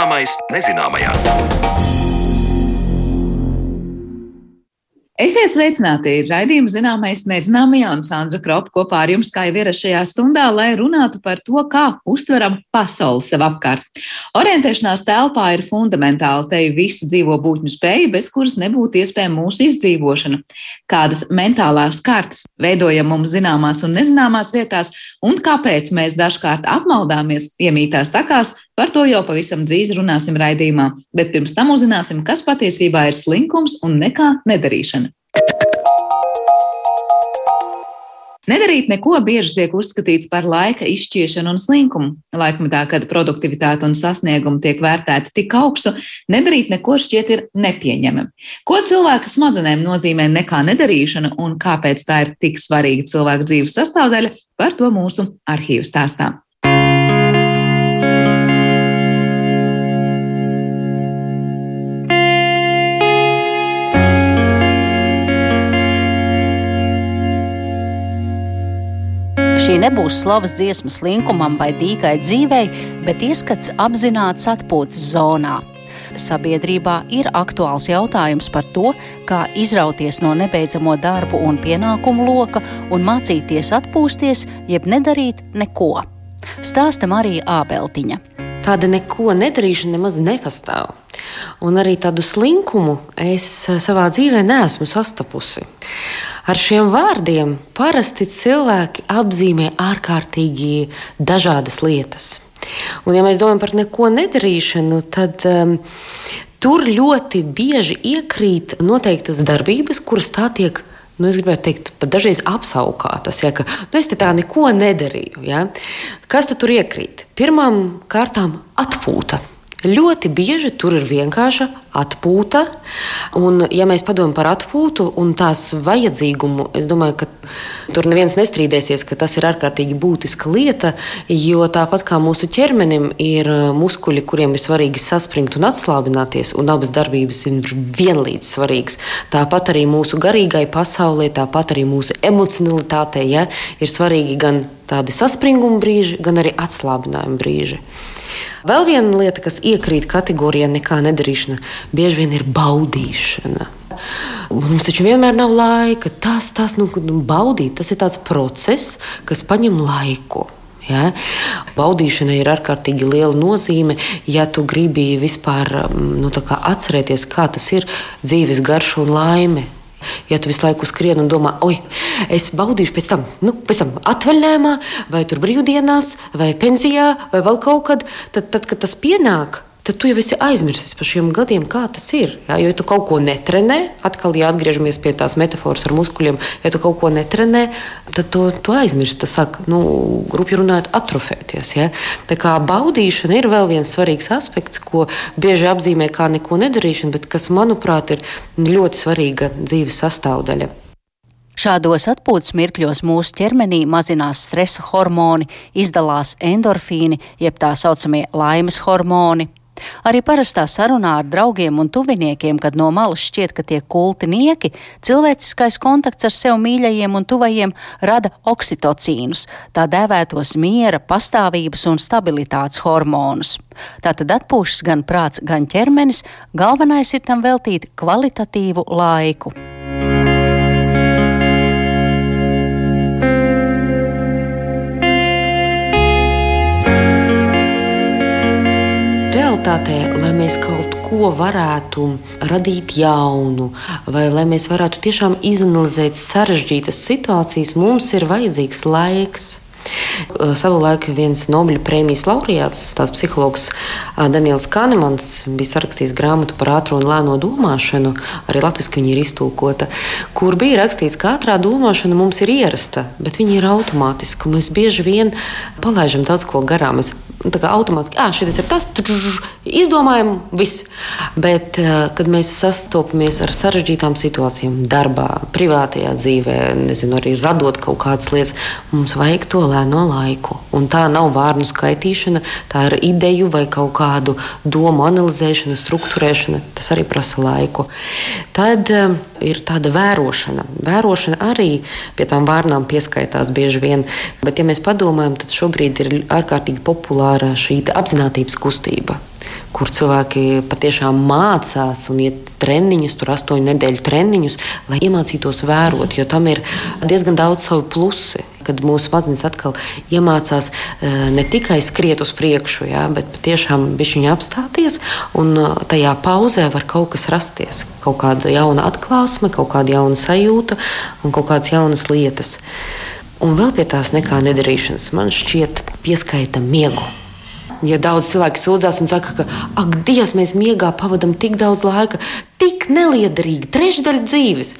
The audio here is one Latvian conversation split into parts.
Zināmais nezināmajā. Esiet sveicināti! Raidījuma zināmais nezināmajā un Sandra Kropa kopā ar jums kā jau ierasts šajā stundā, lai runātu par to, kā uztveram pasauli sev apkārt. Orientēšanās telpā ir fundamentāli te visu dzīvo būtņu spēja, bez kuras nebūtu iespējama mūsu izdzīvošana. Kādas mentālās kartas veidojam mums zināmās un nezināmās vietās, un kāpēc mēs dažkārt apmaldāmies iemītās takās, Par to jau pavisam drīz runāsim raidījumā, bet pirms tam uzzināsim, kas patiesībā ir slinkums un nekā nedarīšana. Nedarīt neko bieži tiek uzskatīts par laika izšķiešanu un slinkumu. Laikmetā, kad produktivitāte un sasniegumi tiek vērtēti tik augstu, nedarīt neko šķiet ir nepieņemami. Ko cilvēka smadzenēm nozīmē nekā nedarīšana un kāpēc tā ir tik svarīga cilvēka dzīves sastāvdaļa, par to mūsu arhīvu stāstām. Šī nebūs slavas dziesmas linkumam vai dīkai dzīvei, bet ieskats apzināts atpūtas zonā. Sabiedrībā ir aktuāls jautājums par to, kā izrauties no nebeidzamo darbu un pienākumu loka un mācīties atpūsties, jeb nedarīt neko. Stāsta Marija Ābeltiņa. Tāda neko nedarīšana nemaz nepastāv. Un arī tādu slinkumu es savā dzīvē neesmu sastapusi. Ar šiem vārdiem parasti cilvēki apzīmē ārkārtīgi dažādas lietas. Un, ja mēs domājam par neko nedarīšanu, tad um, tur ļoti bieži iekrīt noteiktas darbības, kuras tā tiek nu, es gribētu teikt, pat dažreiz apsaukātas, ja, ka nu, es tā neko nedarīju. Ja. Kas tur iekrīt? Pirmām kārtām atpūta. Ļoti bieži tur ir vienkārša atpūta. Un, ja mēs padomājam par atpūtu un tās vajadzīgumu, es domāju, ka tur neviens nestrīdēsies, ka tas ir ārkārtīgi būtiska lieta. Jo tāpat kā mūsu ķermenim ir uh, muskuļi, kuriem ir svarīgi saspringt un atslābināties, un abas darbības ir vienlīdz svarīgas, tāpat arī mūsu garīgai pasaulē, tāpat arī mūsu emocionalitātei ja, ir svarīgi gan tādi saspringuma brīži, gan arī atslābinājuma brīži. Vēl viena lieta, kas iekrīt kategorijā nekā nedarīšana, bieži vien ir baudīšana. Mums taču vienmēr nav laika. Tas, tas nu, nu, baudīt, tas ir tāds process, kas prasa laiku. Ja? Baudīšanai ir ārkārtīgi liela nozīme, ja tu gribi vispār nu, atcerēties, kā tas ir dzīves garša un laime. Ja tu visu laiku skrieni un domā, oi, es baudīšu pēc tam, nu, pēc tam atvaļinājumā, vai tur brīvdienās, vai pensijā, vai vēl kaut kad, tad, tad kad tas pienāk, tad tu jau esi aizmirsis par šiem gadiem, kā tas ir. Jā, jo, ja tu kaut ko netrenē, atkal, ja atgriežamies pie tās metafāras ar muskuļiem, ja tu kaut ko netrenē, tad to, to aizmirsti. Tas sāk, nu, grupi runājot, atrofēties. Ja? Tā kā baudīšana ir vēl viens svarīgs aspekts, ko bieži apzīmē kā neko nedarīšanu, bet kas, manuprāt, ir ļoti svarīga dzīves sastāvdaļa. Šādos atpūtas mirkļos mūsu ķermenī mazinās stresa hormoni, izdalās endorfīni, jeb tā saucamie laimes hormoni. Arī parastā sarunā ar draugiem un tuviniekiem, kad no malas šķiet, ka tiek kulti nieki, cilvēciskais kontakts ar sev mīļajiem un tuvajiem rada oksitocīnus, tā dēvētos miera, pastāvības un stabilitātes hormonus. Tātad atpūšas gan prāts, gan ķermenis, galvenais ir tam veltīt kvalitatīvu laiku. Realitātē, lai mēs kaut ko varētu radīt jaunu, vai lai mēs varētu tiešām izanalizēt sarežģītas situācijas, mums ir vajadzīgs laiks. Savulaik viens Nobeļa prēmijas laureāts, tās psihologs Daniels Kanemans, bija sarakstījis grāmatu par ātrā un lēno domāšanu, arī latviešu viņa ir iztulkota, kur bija rakstīts, ka ātrā domāšana mums ir ierasta, bet viņa ir automātiska. Mēs bieži vien palaidām daudz ko garām. Mēs automātiski, ah, šis ir tas, izdomājam, viss. Bet, kad mēs sastopamies ar sarežģītām situācijām, darbā, privātajā dzīvē, nezinu, arī radot kaut kādas lietas, mums vajag to lēno laiku. Un tā nav vārnu skaitīšana, tā ir ideju vai kaut kādu domu analizēšana, struktūrēšana. Tas arī prasa laiku. Tad um, ir tāda vērošana. Vērošana arī pie tām vārnām pieskaitās bieži vien. Bet, ja mēs padomājam, tad šobrīd ir ārkārtīgi populāri vispār šī apziņotības kustība kur cilvēki patiešām mācās un iet treniņus, tur astoņu nedēļu treniņus, lai iemācītos vērot, jo tam ir diezgan daudz savu plusi. Kad mūsu smadzenes atkal iemācās eh, ne tikai skriet uz priekšu, jā, bet patiešām viņa apstāties, un eh, tajā pauzē var kaut kas rasties. Kaut kāda jauna atklāsme, kaut kāda jauna sajūta un kaut kādas jaunas lietas. Un vēl pie tās nekā nedarīšanas man šķiet pieskaita miegu. Ja daudz cilvēku sūdzās un saka, ka, ak, Dievs, mēs miegā pavadām tik daudz laika, tik neliederīgi, trešdaļa dzīves.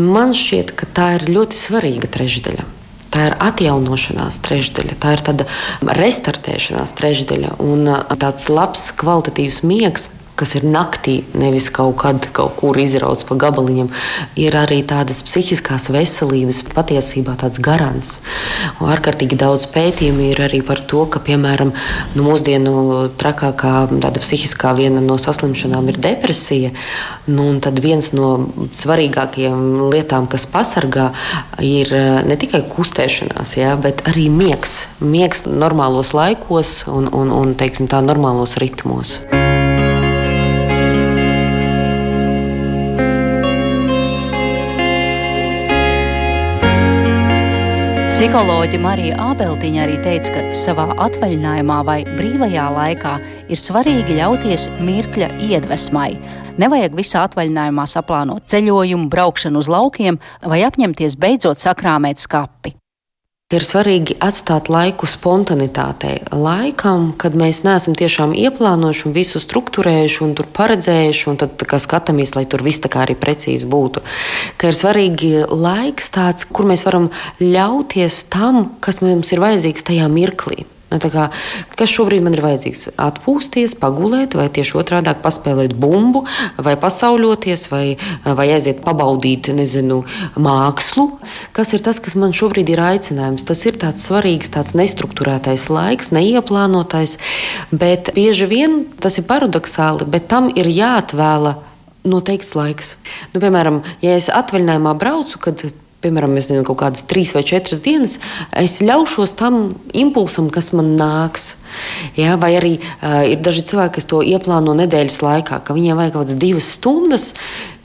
Man šķiet, ka tā ir ļoti svarīga trešdaļa. Tā ir atjaunošanās trešdaļa, tā ir tāda restartēšanās trešdaļa un tāds labs, kvalitatīvs miegs kas ir naktī, nevis kaut kad kaut kur izrauts pa gabaliņam, ir arī tādas psihiskās veselības patiesībā tāds garants. Un ārkārtīgi daudz pētījumu ir arī par to, ka, piemēram, nu, mūsdienu trakākā tāda psihiskā viena no saslimšanām ir depresija. Nu, tad viens no svarīgākajām lietām, kas pasargā, ir eh, ne tikai kustēšanās, ja, bet arī miegs. Miegs normālos laikos un, un, un teiksim, tā, normālos ritmos. Psiholoģija Marija Ābeltiņa arī teica, ka savā atvaļinājumā vai brīvajā laikā ir svarīgi ļauties mirkļa iedvesmai. Nevajag visā atvaļinājumā saplānot ceļojumu, braukšanu uz laukiem vai apņemties beidzot sakrāmēt skapi ir svarīgi atstāt laiku spontanitātei, laikam, kad mēs neesam tiešām ieplānojuši un visu struktūrējuši un paredzējuši, un tad skatāmies, lai tur viss tā kā arī precīzi būtu. Ka ir svarīgi laiks tāds, kur mēs varam ļauties tam, kas mums ir vajadzīgs tajā mirklī. Nu, kā, kas šobrīd man ir vajadzīgs? Atpūsties, pagulēt, vai tieši otrādi - paspēlēt bumbu, vai pasauļoties, vai, vai aiziet pabaudīt nezinu, mākslu. Kas ir tas, kas man šobrīd ir aicinājums? Tas ir tāds svarīgs, tāds nestruktūrētais laiks, neieplānotais, bet bieži vien tas ir paradoxāli, bet tam ir jāatvēla noteikts laiks. Nu, piemēram, ja es atvaļinājumā braucu, kad piemēram, nezinu, kaut kādas trīs vai četras dienas, es ļaušos tam impulsam, kas man nāks. Ja, vai arī uh, ir daži cilvēki, kas to ieplāno nedēļas laikā, ka viņiem vajag kaut kādas divas stundas,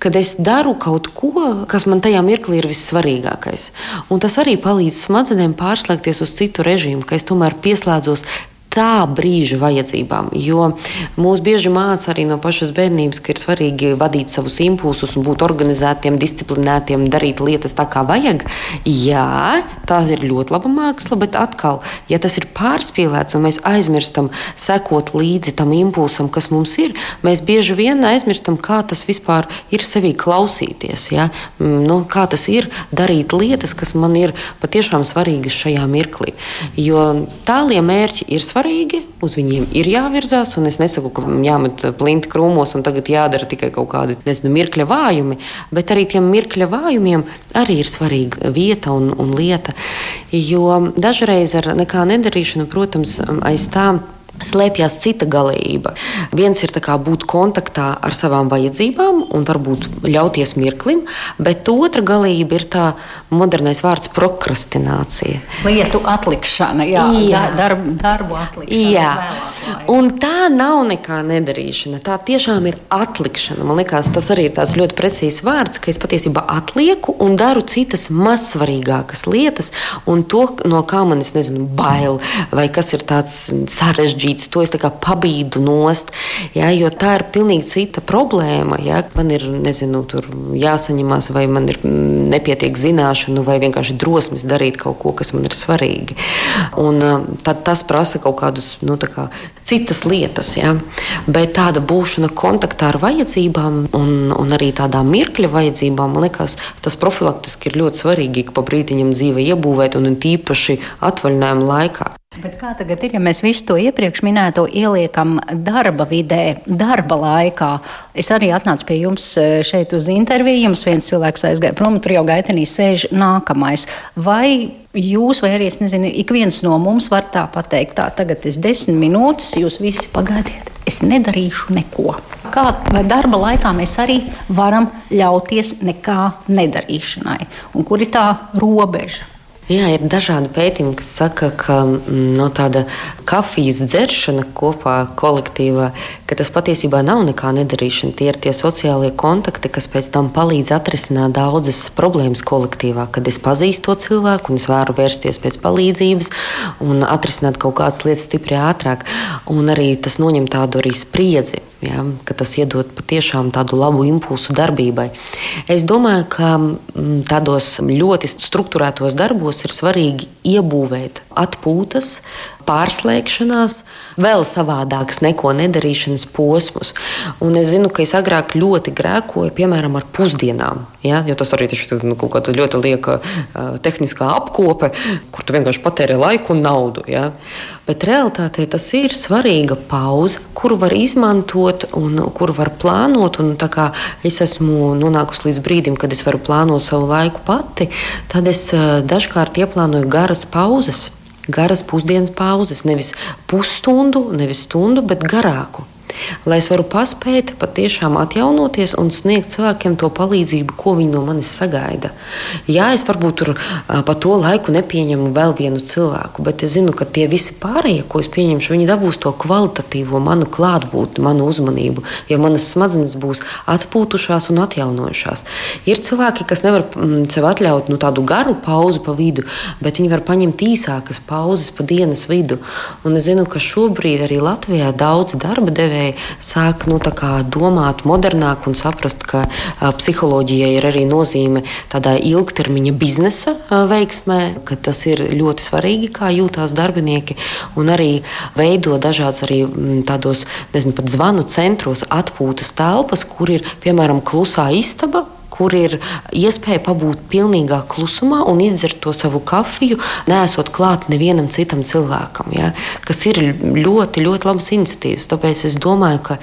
kad es daru kaut ko, kas man tajā mirklī ir vissvarīgākais. Un tas arī palīdz smadzenēm pārslēgties uz citu režīmu, ka es tomēr pieslēdzos tā brīža vajadzībām. Jo mūs bieži māca arī no pašas bērnības, ka ir svarīgi vadīt savus impulsus un būt organizētiem, disciplinētiem, darīt lietas tā, kā vajag. Jā, tā ir ļoti laba māksla, bet atkal, ja tas ir pārspīlēts un mēs aizmirstam sekot līdzi tam impulsam, kas mums ir, mēs bieži vien aizmirstam, kā tas vispār ir sevī klausīties. Ja? Mm, nu, kā tas ir darīt lietas, kas man ir patiešām svarīgas šajā mirklī. Jo tālie mērķi ir svarīgi svarīgi, uz viņiem ir jāvirzās. Es nesaku, ka jāmet plinti krūmos un tagad jādara tikai kaut kādi nezinu, mirkļa vājumi, bet arī tiem mirkļa vājumiem arī ir svarīga vieta un, un lieta. Jo dažreiz ar nekā nedarīšanu, protams, aiz tām slēpjas cita galība. Viens ir būt kontaktā ar savām vajadzībām un varbūt ļauties mirklim, bet otra galība ir tā modernais vārds prokrastinācija. Lietu atlikšana, jā, jā. Darb, darbu atlikšana. Jā. Un tā nav nekā nedarīšana. Tā tiešām ir atlikšana. Man liekas, tas arī ir tāds ļoti precīzs vārds, ka es patiesībā atlieku un daru citas mazsvarīgākas lietas, un to, no kā man es nezinu, bail vai kas ir tāds sarežģīts sarežģīts, to es pabīdu nost. Ja, jo tā ir pilnīgi cita problēma. Ja, man ir nezinu, jāsaņemās, vai man ir nepietiek zināšanu, vai vienkārši drosmes darīt kaut ko, kas man ir svarīgi. Un, uh, tad tas prasa kaut kādus nu, kā, citas lietas. Ja. Bet tāda būšana kontaktā ar vajadzībām un, un arī tādām mirkļa vajadzībām, man liekas, tas profilaktiski ir ļoti svarīgi, ka pa brīdiņam dzīve iebūvēt un tīpaši atvaļinājuma laikā. Bet kā tagad ir, ja mēs visu to iepriekš minēto ieliekam darba vidē, darba laikā? Es arī atnācu pie jums e, šeit uz interviju. Jums viens cilvēks aizgāja prom, tur jau gaitenī sēž nākamais. Vai jūs, vai arī es nezinu, ik viens no mums var tā pateikt, tā tagad es desmit minūtes, jūs visi pagaidiet, es nedarīšu neko. Kā darba laikā mēs arī varam ļauties nekā nedarīšanai? Un kur ir tā robeža? Jā, ir dažādi pētījumi, kas saka, ka mm, no tāda kafijas dzeršana kopā kolektīvā, ka tas patiesībā nav nekā nedarīšana. Tie ir tie sociālie kontakti, kas pēc tam palīdz atrisināt daudzas problēmas kolektīvā. Kad es pazīstu to cilvēku un es varu vērsties pēc palīdzības un atrisināt kaut kādas lietas stipri ātrāk, un arī tas noņem tādu arī spriedzi. Ja, tas iedod patiešām tādu labu impulsu darbībai. Es domāju, ka mm, tādos ļoti struktūrētos darbos ir svarīgi iebūvēt atpūtas, pārslēgšanās, vēl savādākas neko nedarīšanas posmus. Un es zinu, ka es agrāk ļoti grēkoju, piemēram, ar pusdienām. Ja? Jo tas arī ir nu, kaut kāda ļoti lieka uh, tehniskā apkope, kur tu vienkārši patērē laiku un naudu. Ja? Bet realtātē tas ir svarīga pauze, kuru var izmantot un kuru var plānot. Un, es esmu nonākusi līdz brīdim, kad es varu plānot savu laiku pati, tad es uh, dažkārt ieplānoju garas pauzes garas pusdienas pauzes, nevis pusstundu, nevis stundu, bet garāku lai es varu paspēt patiešām atjaunoties un sniegt cilvēkiem to palīdzību, ko viņi no manis sagaida. Jā, es varbūt tur pa to laiku nepieņemu vēl vienu cilvēku, bet es zinu, ka tie visi pārējie, ko es pieņemšu, viņi dabūs to kvalitatīvo manu klātbūtni, manu uzmanību, jo manas smadzenes būs atpūtušās un atjaunojušās. Ir cilvēki, kas nevar mm, sev atļaut nu, tādu garu pauzi pa vidu, bet viņi var paņemt īsākas pauzes pa dienas vidu. Un es zinu, ka šobrīd arī Latvijā daudzi darba devēji iespēja sāk nu, domāt modernāk un saprast, ka a, psiholoģijai ir arī nozīme tādā ilgtermiņa biznesa veiksmē, ka tas ir ļoti svarīgi, kā jūtās darbinieki, un arī veido dažādas arī tādos, nezinu, pat zvanu centros atpūtas telpas, kur ir piemēram klusā istaba kur ir iespēja pabūt pilnīgā klusumā un izdzert to savu kafiju, nesot klāt nevienam citam cilvēkam. Ja? Kas ir ļoti, ļoti labas iniciatīvas. Tāpēc es domāju, ka,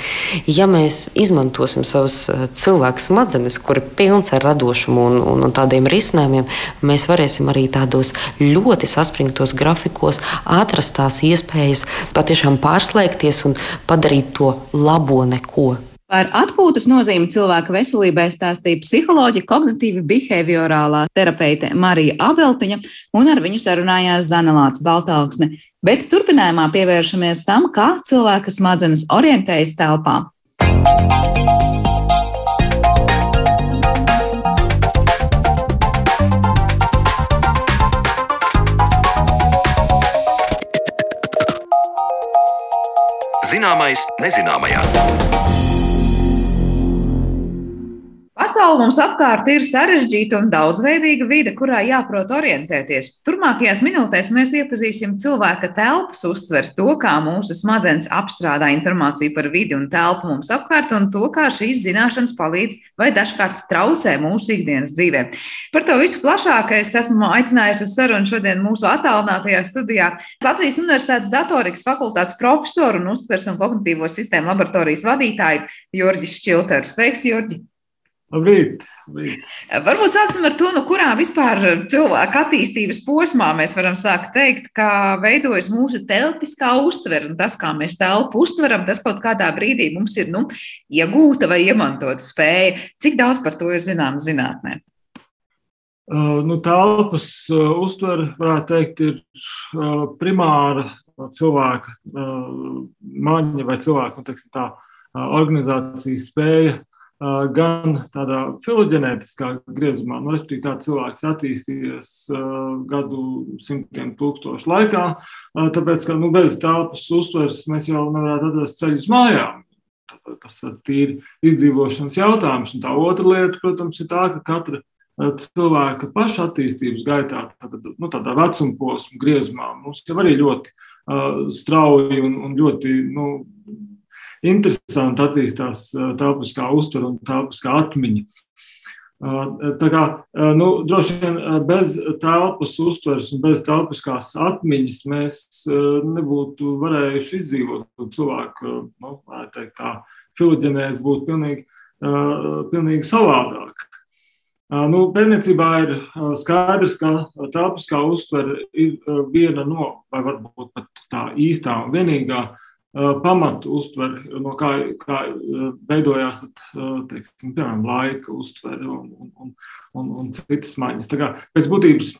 ja mēs izmantosim savas eh, cilvēku smadzenes, kur ir pilns ar radošumu un, un, un tādiem risinājumiem, mēs varēsim arī tādos ļoti saspringtos grafikos atrast tās iespējas patiešām pārslēgties un padarīt to labo neko. Par atpūtas nozīmi cilvēka veselībai stāstīja psiholoģija, kognitīva behaviorālā terapeite Marija Abeltiņa, un ar viņu sarunājās Zanelāts Baltāksne. Bet turpinājumā pievēršamies tam, kā cilvēka smadzenes orientējas telpā. Zināmais nezināmajā. Pasaule mums apkārt ir sarežģīta un daudzveidīga vide, kurā jāprot orientēties. Turmākajās minūtēs mēs iepazīsim cilvēka telpas uztveri, to, kā mūsu smadzenes apstrādā informāciju par vidi un telpu mums apkārt, un to, kā šīs zināšanas palīdz vai dažkārt traucē mūsu ikdienas dzīvē. Par to visu plašāk es esmu aicinājusi uz sarunu šodien mūsu attālinātajā studijā Latvijas Universitātes datorikas fakultātes profesoru un uztvers un kognitīvo sistēmu laboratorijas vadītāju Jurģis Čilters. Sveiks, Jurģi! Labrīt, labrīt. Varbūt sāksim ar to, no kurā vispār cilvēka attīstības posmā mēs varam sākt teikt, kā veidojas mūsu telpiskā uztvere un tas, kā mēs telpu uztveram, tas kaut kādā brīdī mums ir nu, iegūta vai iemantota spēja. Cik daudz par to ir zināms zinātnē? Uh, nu, telpas uh, uztvere, varētu teikt, ir uh, primāra cilvēka maņa vai cilvēka nu, teiksim, tā, organizācijas spēja gan tādā filoģenētiskā griezumā, nu, respektīvi, kā cilvēks attīstījies gadu simtiem tūkstošu laikā, tāpēc, ka nu, bez telpas uztveres mēs jau nevarētu atrast ceļus mājām. Tas ir tīri izdzīvošanas jautājums. Un tā otra lieta, protams, ir tā, ka katra cilvēka paša attīstības gaitā, tātad, nu, tādā vecuma posma griezumā, mums jau arī ļoti uh, strauji un, un ļoti nu, interesanti attīstās telpiskā uztvere un telpiskā atmiņa. Tā kā nu, droši vien bez telpas uztveres un bez telpiskās atmiņas mēs nebūtu varējuši izdzīvot. Cilvēku nu, teikt, tā, filoģenēs būtu pilnīgi, pilnīgi savādāk. Nu, pētniecībā ir skaidrs, ka telpiskā uztvere ir viena no, vai varbūt pat tā īstā un vienīgā pamatu uztveri, no kā, kā veidojās teiksim, piemēram, laika uztvere un, un, un, un citas maiņas. Pēc būtības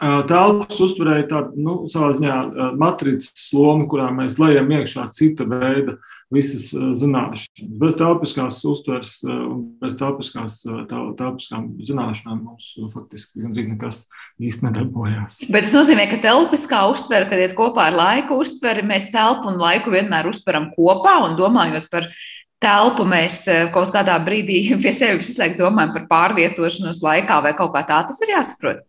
telpas uzturēja tādu, nu, savā ziņā matricas lomu, kurā mēs lejam iekšā cita veida visas zināšanas. Bez telpiskās uztveres un bez telpiskās, telpiskām zināšanām mums faktiski gandrīz nekas īsti nedarbojās. Bet tas nozīmē, ka telpiskā uztvere, kad iet kopā ar laika uztveri, mēs telpu un laiku vienmēr uztveram kopā un domājot par telpu mēs kaut kādā brīdī pie sevis izslēgt domājam par pārvietošanos laikā vai kaut kā tā tas ir jāsaprot.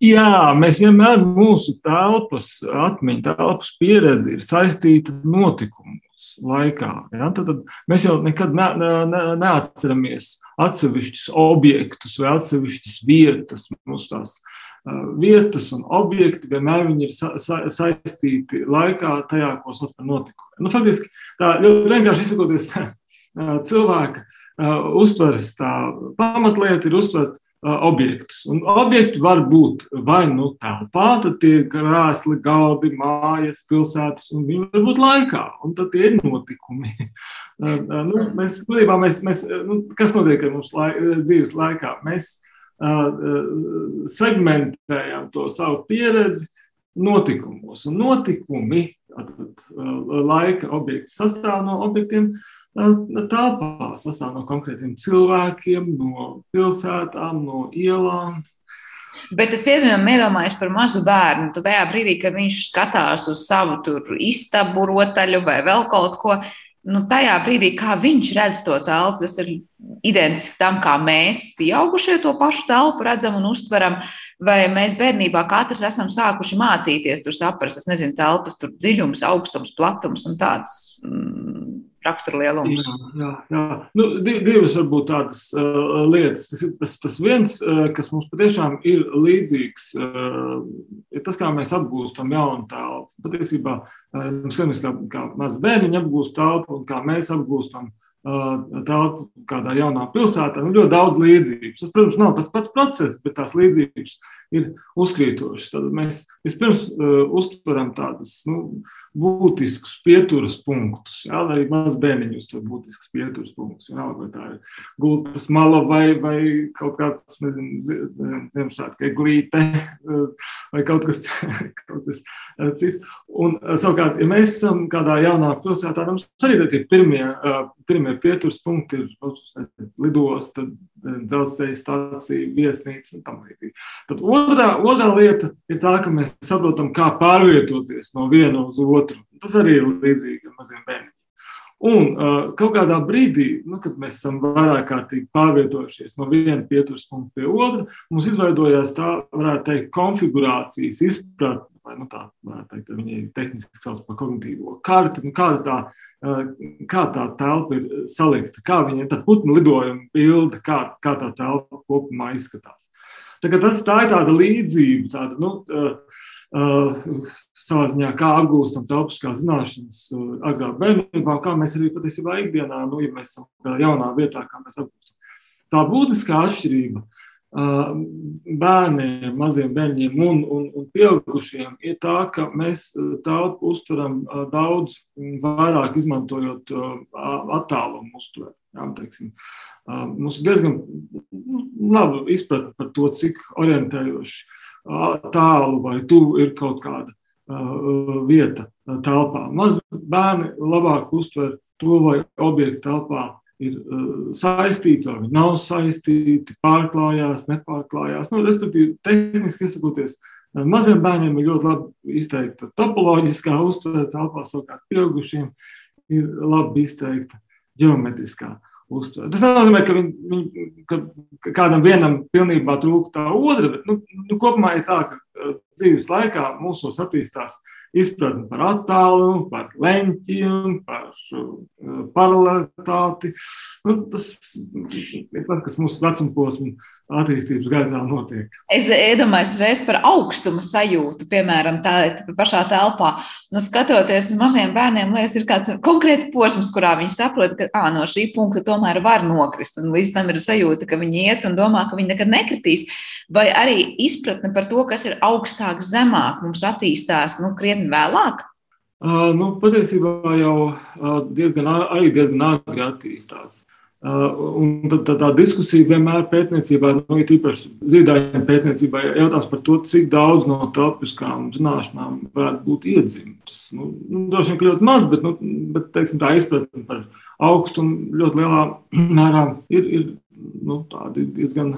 Jā, mēs vienmēr mūsu telpas, atmiņa, telpas pieredze ir saistīta ar notikumos laikā. Ja? Tad, tad mēs jau nekad ne, ne, neatceramies atsevišķus objektus vai atsevišķas vietas. Mūsu tās vietas un objekti vienmēr ir sa, sa, saistīti laikā, tajā, ko sauc par notikumu. Nu, faktiski, tā ļoti vienkārši izsakoties, cilvēka uztveres pamatlieta ir uztvert objektus. Un objekti var būt vai nu telpā, tad tie ir krēsli, galdi, mājas, pilsētas, un viņi var būt laikā, un tad tie ir notikumi. nu, mēs, būtībā, mēs, mēs, nu, kas notiek ar mums lai, dzīves laikā? Mēs uh, segmentējam to savu pieredzi notikumos, un notikumi, tad, laika objekti sastāv no objektiem, uh, telpā sastāv no konkrētiem cilvēkiem, no pilsētām, no ielām. Bet es piemēram iedomājos par mazu bērnu. Tad tajā brīdī, kad viņš skatās uz savu istabu, rotaļu vai vēl kaut ko, nu, tajā brīdī, kā viņš redz to telpu, tas ir identiski tam, kā mēs, pieaugušie, to pašu telpu redzam un uztveram. Vai mēs bērnībā katrs esam sākuši mācīties, tur saprast, es nezinu, telpas, dziļums, augstums, platums un tāds. Mm, raksturlielums. Jā, jā, jā. Nu, divas varbūt tādas uh, lietas. Tas ir tas, tas viens, uh, kas mums patiešām ir līdzīgs, uh, ir tas, kā mēs apgūstam jaunu telpu. Patiesībā uh, mēs skatāmies, kā, kā mazi bērniņi apgūst telpu un kā mēs apgūstam uh, telpu kādā jaunā pilsētā. Nu, ļoti daudz līdzības. Tas, protams, nav tas pats process, bet tās līdzības ir uzkrītošas. Tad mēs vispirms uh, uztveram tādas. Nu, būtiskus pieturas punktus. Jā, arī maz bērniņus tur būtisks pieturas punktus. Jā, vai tā ir gultas mala vai, vai kaut kāds Ziemassvētku eglīte vai kaut kas, kaut kas cits. Un eh, savukārt, ja mēs esam kādā jaunā pilsētā, mums arī tie pirmie, eh, pirmie pieturas punkti ir lidosta, dzelzceļa stācija, viesnīca un tam līdzīgi. Tad otrā, otrā lieta ir tā, ka mēs saprotam, kā pārvietoties no viena uz otru. Tas arī ir līdzīgi maziem bērniem. Un uh, kaut kādā brīdī, nu, kad mēs esam vairāk kārtīgi pārvietojušies no viena pieturas punkta pie otra, mums izveidojās tā, varētu teikt, konfigurācijas izpratne, vai nu, tā, teikt, viņi tehniski sauc par kognitīvo karti, nu, kāda tā kā tā telpa ir salikta, kā viņa ir putnu lidojuma bilde, kā, kā tā telpa kopumā izskatās. Tā, tas, tā ir tāda līdzība, tāda, nu, uh, uh, savā ziņā, kā apgūstam telpiskās zināšanas uh, agrāk bērnībā, kā mēs arī patiesībā ikdienā, nu, ja mēs esam jaunā vietā, kā mēs apgūstam. Tā būtiskā atšķirība uh, bērniem, maziem bērniem un, un, un pieaugušiem ir tā, ka mēs telpu uztveram daudz vairāk izmantojot attālumu uztveri. Jā, teiksim. Mums ir diezgan nu, laba izpratne par to, cik orientējoši tālu vai tuvu ir kaut kāda vieta telpā. Mazi bērni labāk uztver to, vai objektu telpā ir uh, saistīti, vai viņi nav saistīti, pārklājās, nepārklājās. Nu, respektīvi, tehniski izsakoties, uh, maziem bērniem ir ļoti labi izteikta topoloģiskā uztvere, telpā savukārt pieaugušiem ir labi izteikta ģeometriskā uztvere. Tas nenozīmē, ka, viņ, viņ, ka kādam vienam pilnībā trūkst tā otra, bet nu, nu, kopumā ir tā, ka uh, dzīves laikā mūsos attīstās izpratni par attālumu, par leņķiem, par uh, paralelitāti. Nu, tas ir tas, kas mūsu vecuma posmā attīstības gaitā notiek. Es iedomājos uzreiz par augstuma sajūtu, piemēram, tādā pašā telpā. Nu, skatoties uz maziem bērniem, liekas, ir kāds konkrēts posms, kurā viņi saprot, ka à, no šī punkta tomēr var nokrist. Un līdz tam ir sajūta, ka viņi iet un domā, ka viņi nekad nekritīs. Vai arī izpratne par to, kas ir augstāk, zemāk, mums attīstās nu, krietni vēlāk? Uh, nu, patiesībā jau uh, diezgan, arī diezgan ātri attīstās. Un tā, tā, diskusija vienmēr pētniecībā, nu, ir īpaši zīdaiņa pētniecībā, jautās par to, cik daudz no topiskām zināšanām varētu būt iedzimtas. Nu, nu, droši vien ļoti maz, bet, nu, bet teiksim, tā izpratne par augstumu ļoti lielā mērā ir, ir nu, diezgan,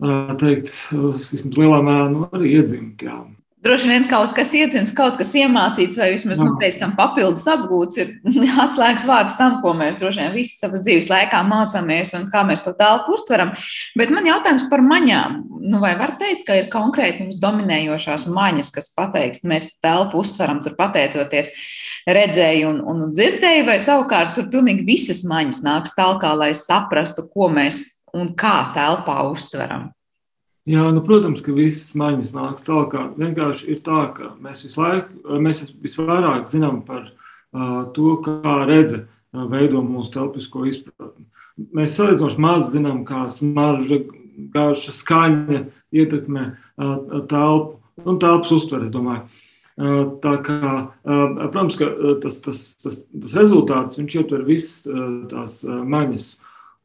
varētu teikt, vismaz lielā mērā nu, arī iedzimta. Droši vien kaut kas iedzimts, kaut kas iemācīts, vai vismaz nu, pēc tam papildus apgūts, ir atslēgas vārds tam, ko mēs droši vien visu savas dzīves laikā mācāmies un kā mēs to telpu uztveram. Bet man jautājums par maņām. Nu, vai var teikt, ka ir konkrēti mums dominējošās maņas, kas pateiks, mēs telpu uztveram tur pateicoties redzēju un, un dzirdēju, vai savukārt tur pilnīgi visas maņas nāks tālāk, lai saprastu, ko mēs un kā telpā uztveram? Jā, nu, protams, ka visas maiņas nāks tālāk. Vienkārši ir tā, ka mēs visu laiku, mēs visvairāk zinām par uh, to, kā redze uh, veido mūsu telpisko izpratni. Mēs salīdzinoši maz zinām, kā smarža, garša, skaņa ietekmē uh, telpu un telpas uztveri. Uh, tā kā, uh, protams, tas, tas, tas, tas rezultāts, viņš ietver visas tās maņas.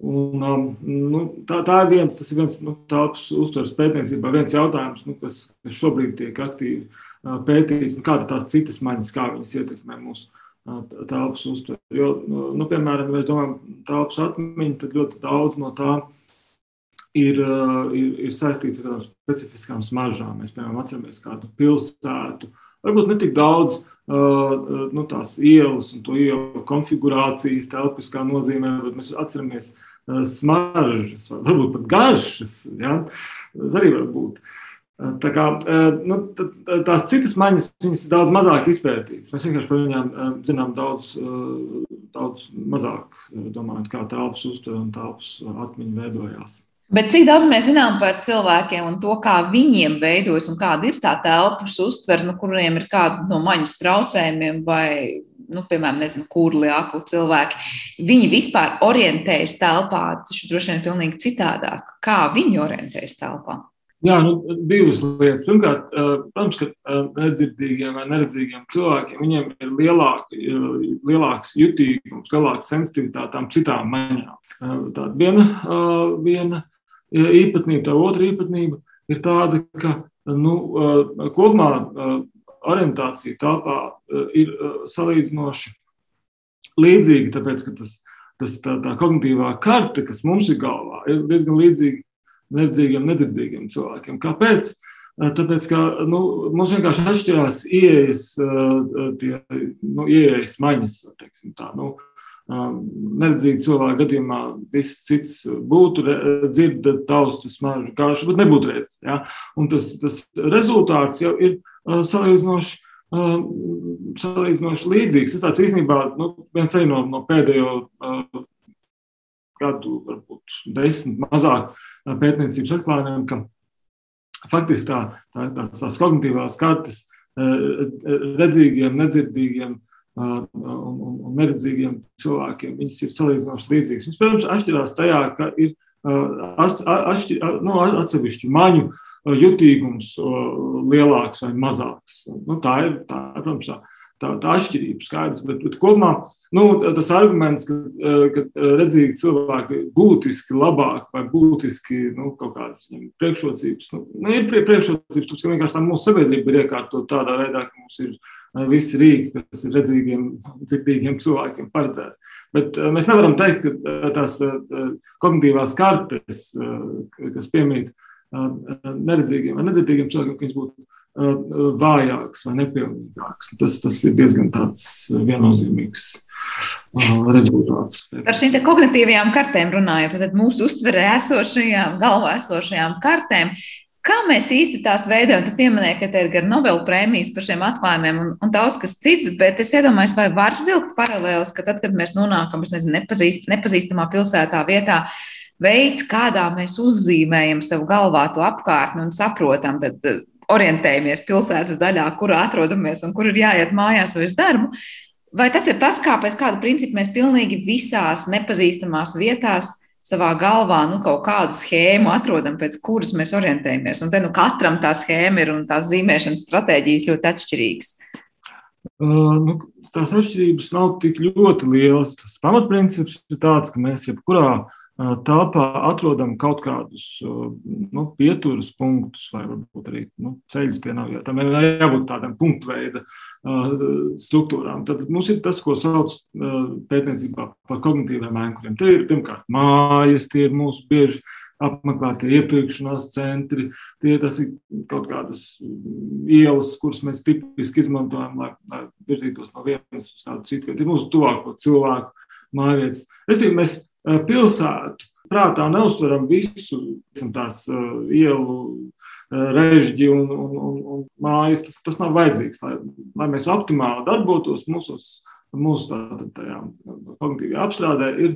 Un, um, nu, tā, tā ir viens, tas ir viens nu, tāds uztveres pētniecībā, viens jautājums, nu, kas, kas šobrīd tiek aktīvi uh, pētīts. Nu, kāda tās citas maņas, kā viņas ietekmē mūsu uh, telpas uztveri. Jo, nu, nu, piemēram, ja mēs domājam telpas atmiņu, tad ļoti daudz no tā ir, uh, ir, ir saistīts ar kādām specifiskām smaržām. Mēs, piemēram, atceramies kādu pilsētu. Varbūt ne tik daudz nu, tās ielas un to ielu konfigurācijas, telpiskā nozīmē, bet mēs atceramies smaržas, varbūt pat garšas. Ja? Tas arī var būt. Tā kā, nu, tās citas maņas, ir daudz mazāk izpētītas. Mēs vienkārši par viņām zinām daudz, daudz mazāk, domājot, kā telpas uztver un telpas atmiņa veidojās. Bet cik daudz mēs zinām par cilvēkiem un to, kā viņiem veidojas un kāda ir tā telpas uztvere, nu, kuriem ir kāda no maņas traucējumiem vai, nu, piemēram, nezinu, kurli, akli cilvēki. Viņi vispār orientējas telpā, taču droši vien pilnīgi citādāk. Kā viņi orientējas telpā? Jā, nu, divas lietas. Pirmkārt, protams, ka nedzirdīgiem vai neredzīgiem cilvēkiem viņiem ir lielāka, lielāks jutīgums, lielāka sensitivitāte tām citām maņām. Tāda viena, viena īpatnība, tā otra īpatnība ir tāda, ka nu, kopumā orientācija telpā ir salīdzinoši līdzīga, tāpēc ka tas, tas, tā, tā kognitīvā karte, kas mums ir galvā, ir diezgan līdzīga neredzīgiem, nedzirdīgiem cilvēkiem. Kāpēc? Tāpēc, ka nu, mums vienkārši atšķirās ieejas, tie, nu, ieejas maņas, teiksim tā. Nu, neredzīgi cilvēku gadījumā viss cits būtu dzird, taustu, smaržu, gājuši, bet nebūtu redzams. Ja? Un tas, tas rezultāts jau ir salīdzinoši. Salīdzinoši līdzīgs. Tas tāds īstenībā nu, viens no, no pēdējo uh, gadu, varbūt desmit mazāk pētniecības atklājumiem, ka faktiski tā, tā, tās, tās kognitīvās kartes redzīgiem, nedzirdīgiem un, un, un neredzīgiem cilvēkiem. Viņas ir salīdzinoši līdzīgas. Viņas, protams, atšķirās tajā, ka ir atšķir, nu, atsevišķi maņu jutīgums lielāks vai mazāks. Nu, tā ir, tā, protams, tā tā, tā atšķirība skaidrs. Bet, bet kopumā nu, tas arguments, ka, ka redzīgi cilvēki būtiski labāk vai būtiski nu, kaut kādas priekšrocības, nu, nu, ir priekšrocības, tas, ka vienkārši tā mūsu sabiedrība ir iekārtot tādā veidā, ka mums ir visi rīki, kas ir redzīgiem, dzirdīgiem cilvēkiem paredzēti. Bet mēs nevaram teikt, ka tās kognitīvās kartes, kas piemīt neredzīgiem vai nedzirdīgiem cilvēkiem, ka viņas būtu vājāks vai nepilnīgāks. Tas, tas ir diezgan viennozīmīgs rezultāts. Par šīm kognitīvajām kartēm runājot, tad mūsu uztverē esošajām, galvā esošajām kartēm. Kā mēs īsti tās veidojam? Tu pieminēji, ka te ir gan Nobela prēmijas par šiem atklājumiem un, un daudz kas cits, bet es iedomājos, vai var vilkt paralēlis, ka tad, kad mēs nonākam, nezinu, nepazīst, nepazīstamā pilsētā vietā, veids, kādā mēs uzzīmējam savu galvā to apkārtni un saprotam, tad orientējamies pilsētas daļā, kurā atrodamies un kur ir jāiet mājās vai uz darbu. Vai tas ir tas, kā pēc kāda principa mēs pilnīgi visās nepazīstamās vietās savā galvā nu, kaut kādu schēmu atrodam, pēc kuras mēs orientējamies? Un te nu katram tā schēma ir un tās zīmēšanas stratēģijas ļoti atšķirīgas. Uh, nu, tās atšķirības nav tik ļoti lielas. Tas pamatprincips ir tāds, ka mēs jebkurā telpā atrodam kaut kādus nu, pieturas punktus, vai varbūt arī nu, ceļus. Nav, jā, tam jābūt tādam punktu veida struktūrām. Tad mums ir tas, ko sauc pētniecībā par kognitīviem ēnkuriem. Tie ir pirmkārt mājas, tie ir mūsu bieži apmeklētie iepirkšanās centri, tie tas ir kaut kādas ielas, kuras mēs tipiski izmantojam, lai, lai virzītos no vienas uz tādu citu vietu. Ir mūsu tuvāko cilvēku mājvietas. Es domāju, mēs pilsētu prātā neuztveram visu tās ielu režģi un, un, un, un mājas. Tas, tas nav vajadzīgs, lai, lai mēs optimāli darbotos mūsos, mūsu tādā kognitīvajā apstrādē. Ir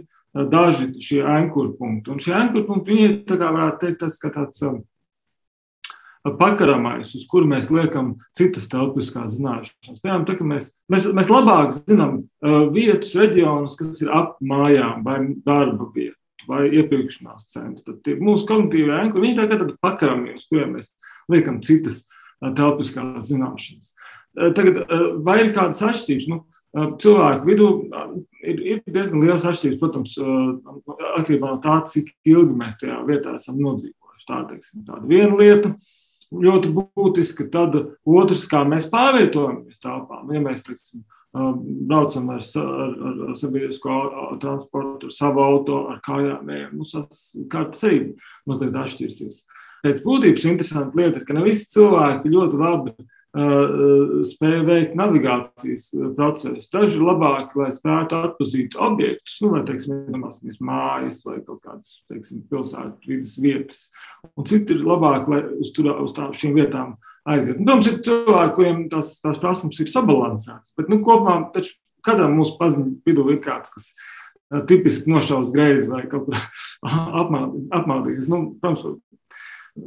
daži šie ankuru punkti. Un šie ankuru punkti, viņi ir, tā kā varētu teikt, tas, ka tāds um, pakaramais, uz kuru mēs liekam citas telpiskās zināšanas. Piemēram, tā, mēs, mēs, mēs labāk zinām uh, vietas, reģionus, kas ir ap mājām vai darba vietu vai iepirkšanās centru. Tad tie mūsu kognitīvie ankuri, viņi tā kā tādi pakaramie, uz kuriem mēs liekam citas telpiskās zināšanas. Tagad, vai ir kādas atšķirības? Nu, cilvēku vidū ir, ir diezgan liels atšķirības, protams, atkarībā no tā, cik ilgi mēs tajā vietā esam nodzīvojuši. Tā teiksim, tāda viena lieta ļoti būtiska, tad otrs, kā mēs pārvietojamies telpā. Ja mēs teiksim, braucam ar, ar, ar sabiedrisko transportu, ar savu auto, ar kājām, mums tas kārtas arī mazliet atšķirsies. Pēc būtības interesanta lieta ir, ka ne visi cilvēki ļoti labi spēja veikt navigācijas procesus. Daži ir labāki, lai spētu atpazīt objektus, nu, vai, teiksim, iedomāsimies mājas vai kaut kādas, teiksim, pilsētu vidas vietas. Un citi ir labāki, lai uz, tur, uz tā, šīm vietām aiziet. Nu, protams, ir cilvēki, kuriem tās, tās prasmes ir sabalansētas, bet, nu, kopumā, taču katram mūsu paziņu vidū ir kāds, kas tipiski nošaus greizi vai kaut kur apmādījies. Nu, protams,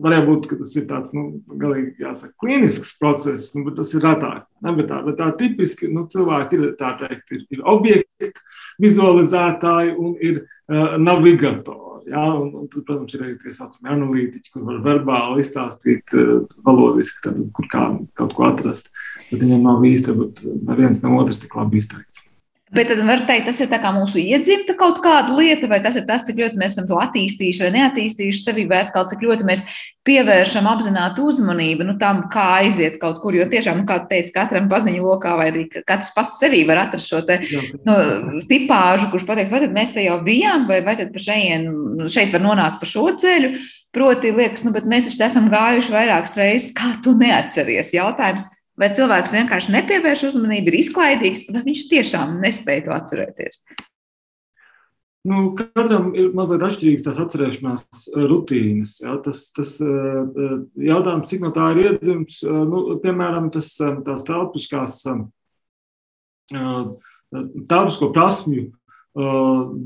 Varētu būt, ka tas ir tāds, nu, galīgi jāsaka, klīnisks process, nu, bet tas ir retāk. Ne, bet tā, bet tā tipiski nu, cilvēki ir, teikt, ir, ir objekti, vizualizētāji un ir uh, navigatori. Jā, un, un, protams, ir arī tie saucamie analītiķi, kur var verbāli izstāstīt uh, valodiski, tad, kur kā, kaut ko atrast. Bet viņiem nav īsti, bet neviens ne otrs tik labi izteikts. Bet tad var teikt, tas ir mūsu iedzimta kaut kāda lieta, vai tas ir tas, cik ļoti mēs esam to attīstījuši vai neattīstījuši sevi, vai atkal cik ļoti mēs pievēršam apzinātu uzmanību nu, tam, kā aiziet kaut kur. Jo tiešām, nu, kā teica, katram paziņu lokā, vai arī katrs pats sevī var atrast šo te, nu, tipāžu, kurš pateiks, vai tad mēs te jau bijām, vai, vai tad pa šeit, šeit var nonākt pa šo ceļu. Proti, liekas, nu, bet mēs taču esam gājuši vairākas reizes, kā tu neatceries. Jautājums, Vai cilvēks vienkārši nepievērš uzmanību, ir izklaidīgs, vai viņš tiešām nespēja to atcerēties? Nu, katram ir mazliet atšķirīgs tās atcerēšanās eh, rutīnas. Jā, tas, tas eh, eh, jautājums, cik no tā ir iedzimts, nu, piemēram, tas, tās telpiskās, telpisko prasmju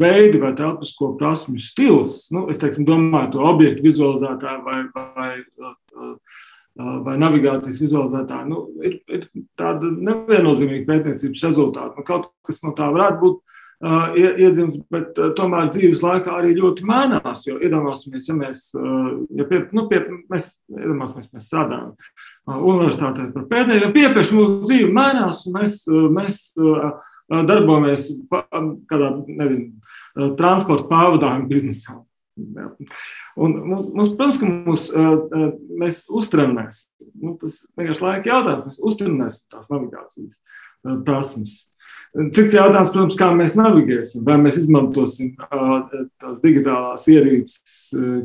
veidi vai telpisko prasmju stils. Nu, es teiksim, domāju to objektu vizualizētāju vai, vai vai navigācijas vizualizētāji, nu, ir, ir tāda neviennozīmīga pētniecības rezultāta. Nu, kaut kas no tā varētu būt uh, iedzimts, bet uh, tomēr dzīves laikā arī ļoti mainās. Jo iedomāsimies, ja mēs, uh, ja pie, nu, pie, mēs, iedomāsimies, mēs strādājam universitātē par pētniekiem, piepieši mūsu dzīve mainās, un mēs, mēs darbojamies kādā, nezinu, transporta pārvadājuma biznesā. Un mums, mums, protams, ka mums, uh, mēs uztrenēsim. Nu, tas vienkārši laika jautājums. Mēs uztrenēsim tās navigācijas uh, prasmes. Cits jautājums, protams, kā mēs navigēsim. Vai mēs izmantosim uh, tās digitālās ierīces,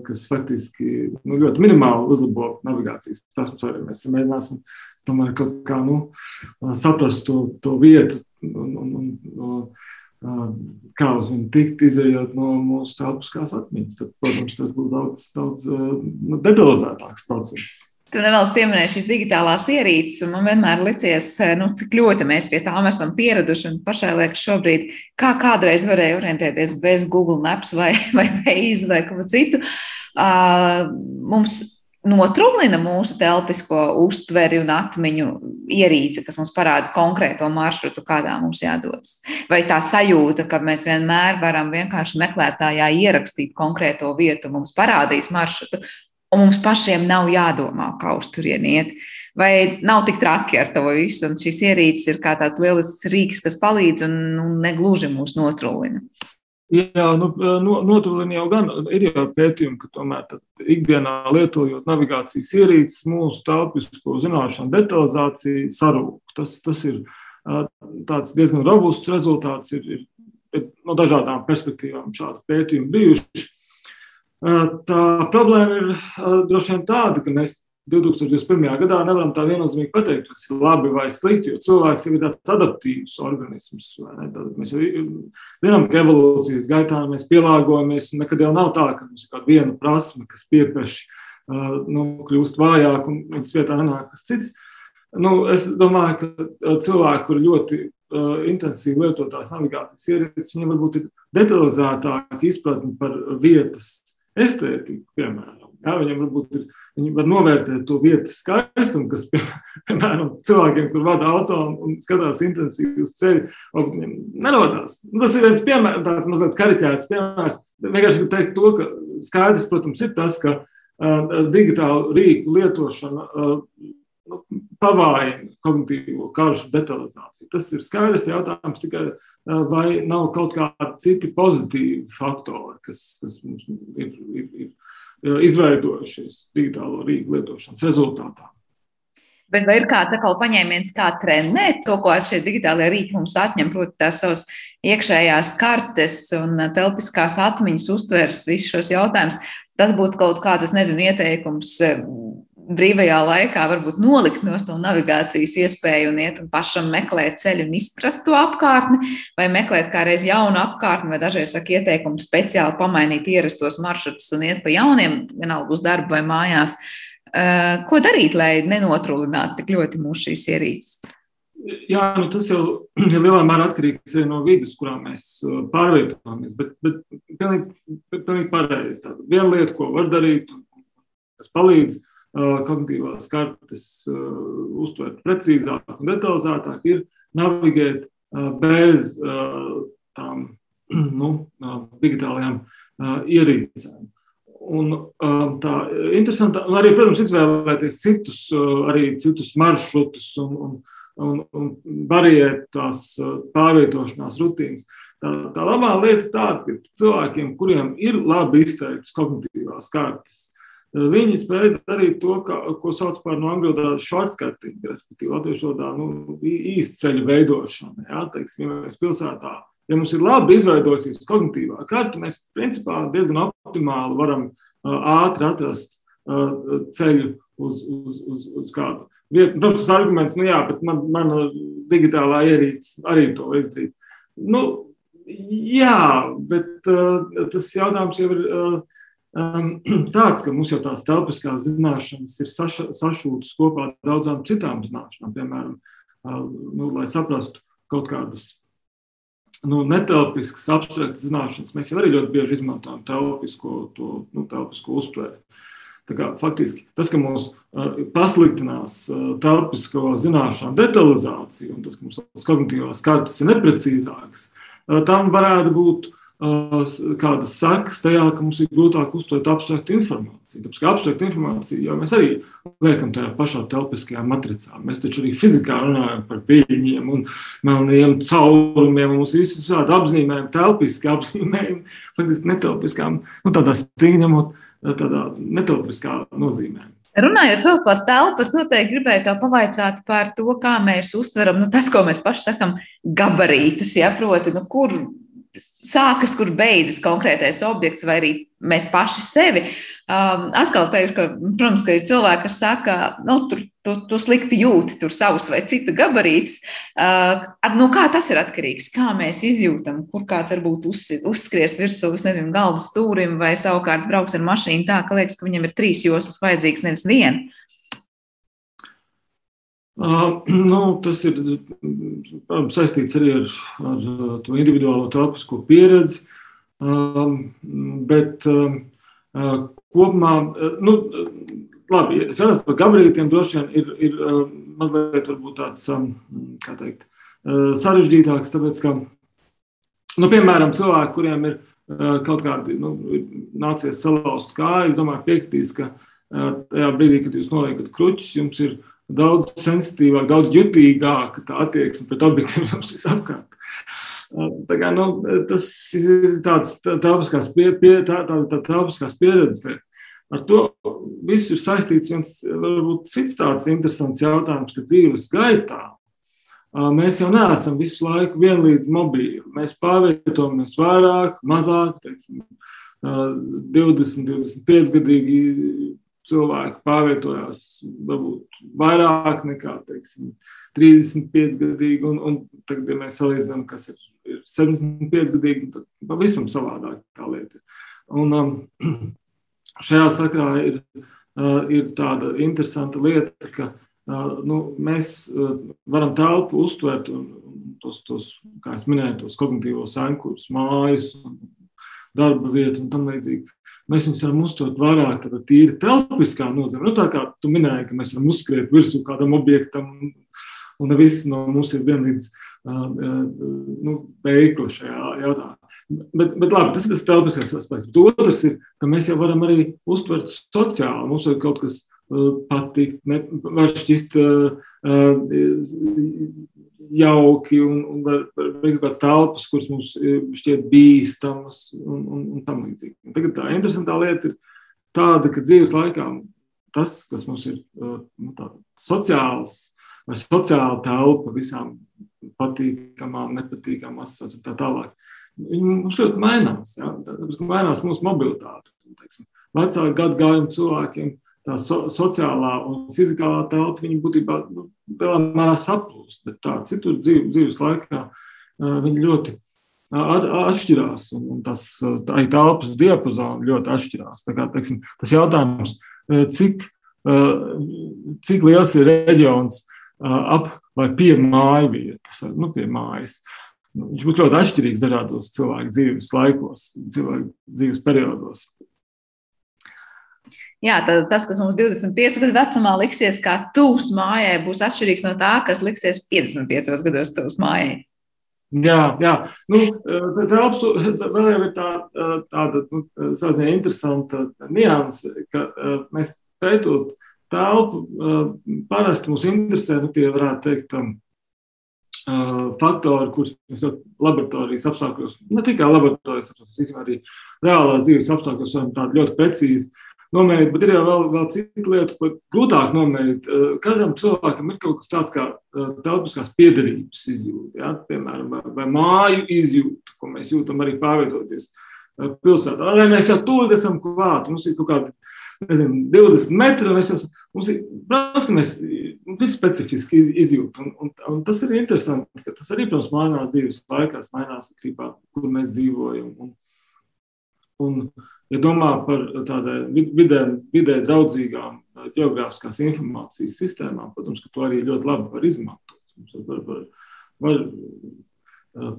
kas faktiski nu, ļoti minimāli uzlabo navigācijas prasmes, vai mēs mēģināsim tomēr kaut kā nu, saprast to, to vietu. Un, un, un, un, kā uz viņu tikt, izējot no mūsu telpiskās atmiņas. Tad, protams, tas būs daudz, daudz nu, detalizētāks process. Tu nevēlas pieminēt šīs digitālās ierīces, un man vienmēr licies, nu, cik ļoti mēs pie tām esam pieraduši. Pašai liekas, šobrīd, kā kādreiz varēja orientēties bez Google Maps vai, vai Waze vai ko citu. Uh, mums notrūlina mūsu telpisko uztveri un atmiņu ierīce, kas mums parāda konkrēto maršrutu, kādā mums jādodas. Vai tā sajūta, ka mēs vienmēr varam vienkārši meklētājā ierakstīt konkrēto vietu, mums parādīs maršrutu. un mums pašiem nav jādomā, kā uz turieni iet. Vai nav tik traki ar to visu, un šīs ierīces ir kā tāds lielisks rīks, kas palīdz un, un negluži mūs notrūlina? Jā, nu, no, notulini jau gan ir jau pētījumi, ka tomēr ikdienā lietojot navigācijas ierīces, mūsu telpisko zināšanu detalizācija sarūk. Tas, tas ir tāds diezgan robusts rezultāts, ir, ir, no dažādām perspektīvām šādi pētījumi bijuši. Tā problēma ir droši vien tāda, ka mēs 2021. gadā nevaram tā viennozīmīgi pateikt, tas ir labi vai slikti, jo cilvēks jau ir tāds adaptīvs organisms. Mēs jau zinām, ka evolūcijas gaitā mēs pielāgojamies, un nekad jau nav tā, ka mums ir kāda viena prasme, kas piepieši nu, kļūst vājāk un viņas vietā nenāk kas cits. Nu, es domāju, ka cilvēki, kur ļoti uh, intensīvi lietotās navigācijas ierīces, viņiem varbūt ir detalizētāka izpratne par vietas estētiku, piemēram. Jā, viņam varbūt ir Viņi var novērtēt to vietas skaistumu, kas, piemēram, cilvēkiem, kur vada auto un skatās intensīvi uz ceļu, viņiem nerodās. Nu, tas ir viens piemērs, tāds mazliet kariķēts piemērs. Vienkārši gribu teikt to, ka skaidrs, protams, ir tas, ka uh, digitālu rīku lietošana uh, nu, pavājina kognitīvo karšu detalizāciju. Tas ir skaidrs jautājums tikai, vai nav kaut kādi citi pozitīvi faktori, kas, kas mums ir, ir, ir izveidojušies digitālo rīku lietošanas rezultātā. Bet vai ir kāda paņēmiens, kā trenēt to, ko šie digitālie rīki mums atņem, proti, tās savas iekšējās kartes un telpiskās atmiņas uztveres, visus šos jautājumus? Tas būtu kaut kāds, es nezinu, ieteikums brīvajā laikā varbūt nolikt no to navigācijas iespēju un iet un pašam meklēt ceļu un izprast to apkārtni, vai meklēt kādreiz jaunu apkārtni, vai dažreiz saka ieteikumu speciāli pamainīt ierastos maršrutus un iet pa jauniem, vienalga uz darbu vai mājās. Eh, ko darīt, lai nenotrūlinātu tik ļoti mūsu šīs ierīces? Jā, nu tas jau ir lielā mērā atkarīgs no vidas, kurā mēs eh, pārvietojamies. Bet, bet pilnīgi, pilnīgi pareizi. Viena lieta, ko var darīt, kas palīdz, kognitīvās kartes uztvert precīzāk un detalizētāk, ir navigēt bez tām nu, digitālajām ierīcēm. Un, tā ir interesanti, un arī, protams, izvēlēties citus, arī citus maršrutus un, un, un, un variēt tās pārvietošanās rutīnas. Tā, tā labā lieta ir tāda, ka cilvēkiem, kuriem ir labi izteiktas kognitīvās kartes, Viņi spēja darīt to, ka, ko sauc par no angļu valodas shortcutting, respektīvi latviešu valodā nu, īstceļu veidošanu. Jā, teiksim, ja mēs pilsētā, ja mums ir labi izveidojusies kognitīvā karta, mēs principā diezgan optimāli varam uh, ātri atrast uh, ceļu uz, uz, uz, uz kādu vietu. Protams, tas arguments, nu jā, bet man, mana digitālā ierīce arī to izdarīt. Nu, jā, bet uh, tas jautājums jau ir. Uh, tāds, ka mums jau tās telpiskās zināšanas ir saša, sašūtas kopā ar daudzām citām zināšanām. Piemēram, nu, lai saprastu kaut kādas nu, netelpiskas, abstraktas zināšanas, mēs jau arī ļoti bieži izmantojam telpisko, to, nu, telpisko uztveri. Kā, faktiski tas, ka mums uh, pasliktinās uh, telpisko zināšanu detalizācija un tas, ka mums kognitīvās kartes ir neprecīzākas, uh, tam varētu būt uh, kādas sekas tajā, ka mums ir grūtāk uztvert abstraktu informāciju. Tāpēc, ka abstrakta informācija jau mēs arī liekam tajā pašā telpiskajā matricā. Mēs taču arī fizikā runājam par viļņiem un melniem caurumiem. Mums ir visādi apzīmējumi, telpiski apzīmējumi, faktiski netelpiskām, nu, tādā stīņemot, tādā netelpiskā nozīmē. Runājot par telpu, es noteikti gribēju te pavaicāt par to, kā mēs uztveram nu, tas, ko mēs paši sakām, gabarītus. Ja, proti, nu, kur sākas, kur beidzas konkrētais objekts, vai arī mēs paši sevi. Um, atkal teikšu, ka, protams, ka ir cilvēki, kas saka, nu, tur tu, tu slikti jūti tur savus vai citu gabarītus. Uh, no kā tas ir atkarīgs? Kā mēs izjūtam, kur kāds varbūt uz, uzskries virsū, nezinu, galvas stūrim vai savukārt brauks ar mašīnu tā, ka liekas, ka viņam ir trīs joslas vajadzīgas, nevis viena. Uh, nu, tas ir saistīts arī ar, ar to individuālo telpisko pieredzi. Uh, bet uh, kopumā, nu, labi, ja runājot par gabarītiem, droši vien ir, ir mazliet tāds, kā teikt, sarežģītāks, tāpēc, ka, nu, piemēram, cilvēki, kuriem ir kaut kādi, nu, nācies salauzt kāju, es domāju, piekritīs, ka tajā brīdī, kad jūs noliekat kruķus, jums ir daudz sensitīvāk, daudz jutīgāka tā attieksme pret objektiem jums visapkārt. Tā kā, nu, tas ir tāds telpiskās, pie, pie, tā, tā, tā telpiskās pieredzes. Ar to viss ir saistīts viens varbūt cits tāds interesants jautājums, ka dzīves gaitā mēs jau neesam visu laiku vienlīdz mobīli. Mēs pārvietojamies vairāk, mazāk, teiksim, 20, 25 gadīgi cilvēki pārvietojās varbūt vairāk nekā teiksim, 35 gadīgi, un, un tagad, ja mēs salīdzinām, kas ir, ir 75 gadīgi, tad pavisam savādāk tā lieta. Un um, šajā sakrā ir, uh, ir tāda interesanta lieta, ka uh, nu, mēs uh, varam telpu uztvert un, un tos, tos, kā es minēju, tos kognitīvos ankurus, mājas, darba vietu un tam līdzīgi mēs viņus varam uztvert vairāk tādā tīri telpiskā nozīmē. Nu, tā kā tu minēji, ka mēs varam uzskriet virsū kādam objektam, un, un viss no mums ir vienlīdz nu, veikli šajā jautājumā. Bet, bet labi, tas ir tas telpiskais aspekts. Bet otrs ir, ka mēs jau varam arī uztvert sociāli. Mums ir kaut kas patikt, ne, var šķist uh, jauki un, un var būt kādas telpas, kuras mums šķiet bīstamas un, un, un tam līdzīgi. Tagad tā interesantā lieta ir tāda, ka dzīves laikā tas, kas mums ir nu, tā, sociāls vai sociāla telpa visām patīkamām, nepatīkamām asociācijām tā tālāk. Viņi mums ļoti mainās. Ja? Tāpēc mainās mūsu mobilitāte. Vecāku gadu gājumu cilvēkiem tā so, sociālā un fizikālā telpa, viņi būtībā nu, lielā mērā saplūst, bet tā citur dzīv, dzīves laikā viņi ļoti atšķirās, un, un tas tā ir telpas diapazona ļoti atšķirās. Tā kā, teiksim, tas jautājums, cik, cik liels ir reģions ap vai pie māju vietas, nu, pie mājas. Nu, viņš būs ļoti atšķirīgs dažādos cilvēku dzīves laikos, cilvēku dzīves periodos. Jā, tad tas, kas mums 25 gadu vecumā liksies kā tuvs mājai, būs atšķirīgs no tā, kas liksies 55 gados tuvs mājai. Jā, jā. Nu, telps vēl ir tā, tāda nu, sazināja interesanta nianse, ka mēs pētot telpu, parasti mūs interesē, nu, tie varētu teikt, faktori, kurus mēs laboratorijas apstākļos, ne tikai laboratorijas apstākļos, arī reālās dzīves apstākļos varam tādu ļoti precīzi nomērīt, bet ir jau vēl, vēl cita lieta, ko grūtāk nomērīt. Eh, katram cilvēkam ir kaut kas tāds kā eh, telpiskās piederības izjūta, ja? piemēram, vai, vai māju izjūta, ko mēs jūtam arī pārvietoties eh, pilsētā. Vai mēs jau tur esam klāt, mums ir kaut kādi nezinu, 20 metri, un mēs jau, mums ir, protams, ka mēs ir specifiski izjūta, un, un, un tas ir interesanti, ka tas arī, protams, mainās dzīves laikās, mainās atkarībā, kur mēs dzīvojam. Un, un, Ja domā par tādām vidē, vidē draudzīgām geogrāfiskās informācijas sistēmām, protams, ka to arī ļoti labi var izmantot. Var, var, var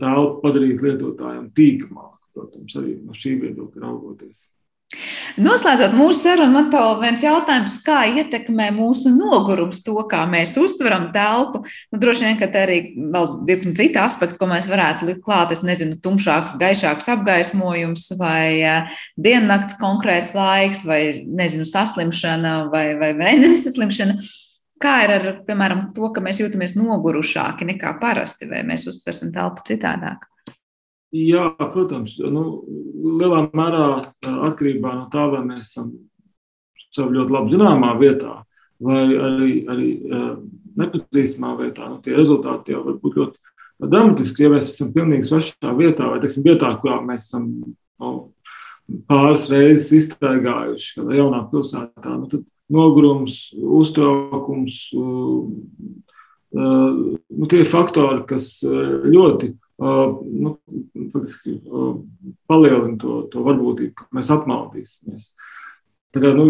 telpu padarīt lietotājiem tīkamāku, protams, arī no šī viedokļa raugoties. Noslēdzot mūsu sarunu, man vēl viens jautājums, kā ietekmē mūsu nogurums to, kā mēs uztveram telpu. Nu, droši vien, ka arī vēl virkni citi aspekti, ko mēs varētu likt klāt, es nezinu, tumšāks, gaišāks apgaismojums vai uh, diennakts konkrēts laiks vai, nezinu, saslimšana vai, vai, vai nesaslimšana. Kā ir ar, piemēram, to, ka mēs jūtamies nogurušāki nekā parasti, vai mēs uztversim telpu citādāk? Jā, protams, nu, lielā mērā atkarībā no tā, vai mēs esam sev ļoti labi zināmā vietā, vai arī, arī nepazīstamā vietā. Nu, tie rezultāti jau var būt ļoti dramatiski, ja mēs esam pilnīgi svešā vietā, vai teiksim, vietā, kurā mēs esam nu, pāris reizes iztaigājuši, kādā jaunā pilsētā. Nu, tad nogurums, uztraukums, nu, tie faktori, kas ļoti nu, faktiski, palielina to, to varbūtību, ka mēs apmaldīsimies. Tā kā, nu,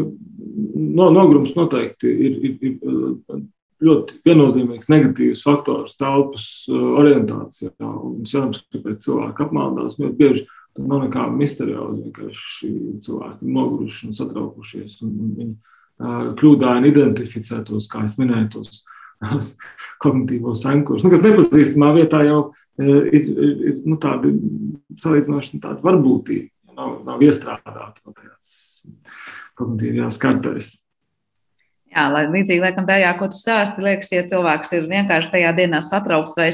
no, nogrums noteikti ir, ir, ir ļoti viennozīmīgs negatīvs faktors telpas orientācijā. Un, cerams, ka pēc cilvēka apmaldās ļoti bieži tam nav nekā misterioza. Vienkārši cilvēki ir noguruši un satraukušies. Un, un viņi kļūdaini identificē tos, kā es minēju, tos kognitīvos ankurus, nu, kas nepazīstamā vietā jau ir, ir, ir nu, tāda salīdzinoši nu, tāda varbūtība, nav, nav iestrādāta no tajās kognitīvajās kartēs. Jā, lai līdzīgi laikam tajā, ko tu stāsti, liekas, ja cilvēks ir vienkārši tajā dienā satraukts vai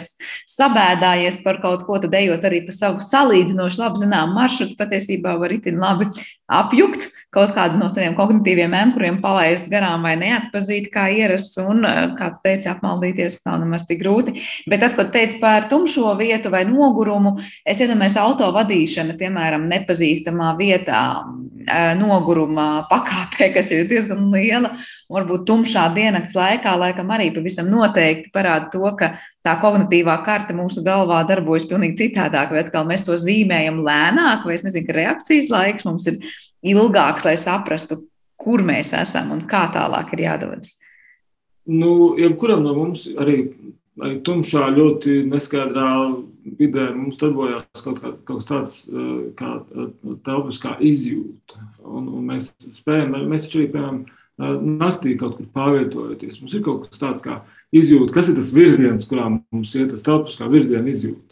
sabēdājies par kaut ko, tad ejot arī pa savu salīdzinoši labi zinām maršrutu, patiesībā var itin labi apjukt, kaut kādu no saviem kognitīviem ankuriem palaist garām vai neatpazīt kā ierasts, un, eh, kāds teica, apmaldīties nav nemaz tik grūti. Bet tas, ko teica par tumšo vietu vai nogurumu, es iedomājos auto vadīšana, piemēram, nepazīstamā vietā, eh, noguruma pakāpē, kas ir diezgan liela, varbūt tumšā diennakts laikā, laikam arī pavisam noteikti parāda to, ka tā kognitīvā karte mūsu galvā darbojas pavisam citādāk, vai atkal mēs to zīmējam lēnāk, vai es nezinu, ka reakcijas laiks mums ir ilgāks, lai saprastu, kur mēs esam un kā tālāk ir jādodas? Nu, jebkuram no mums arī, arī tumšā, ļoti neskaidrā vidē mums darbojās kaut, kā, kaut kas tāds eh, kā eh, telpiskā izjūta. Un, un mēs spējam, mēs taču arī, piemēram, eh, naktī kaut kur pārvietojoties. Mums ir kaut kas tāds kā izjūta, kas ir tas virziens, kurā mums ir tas telpiskā virziena izjūta.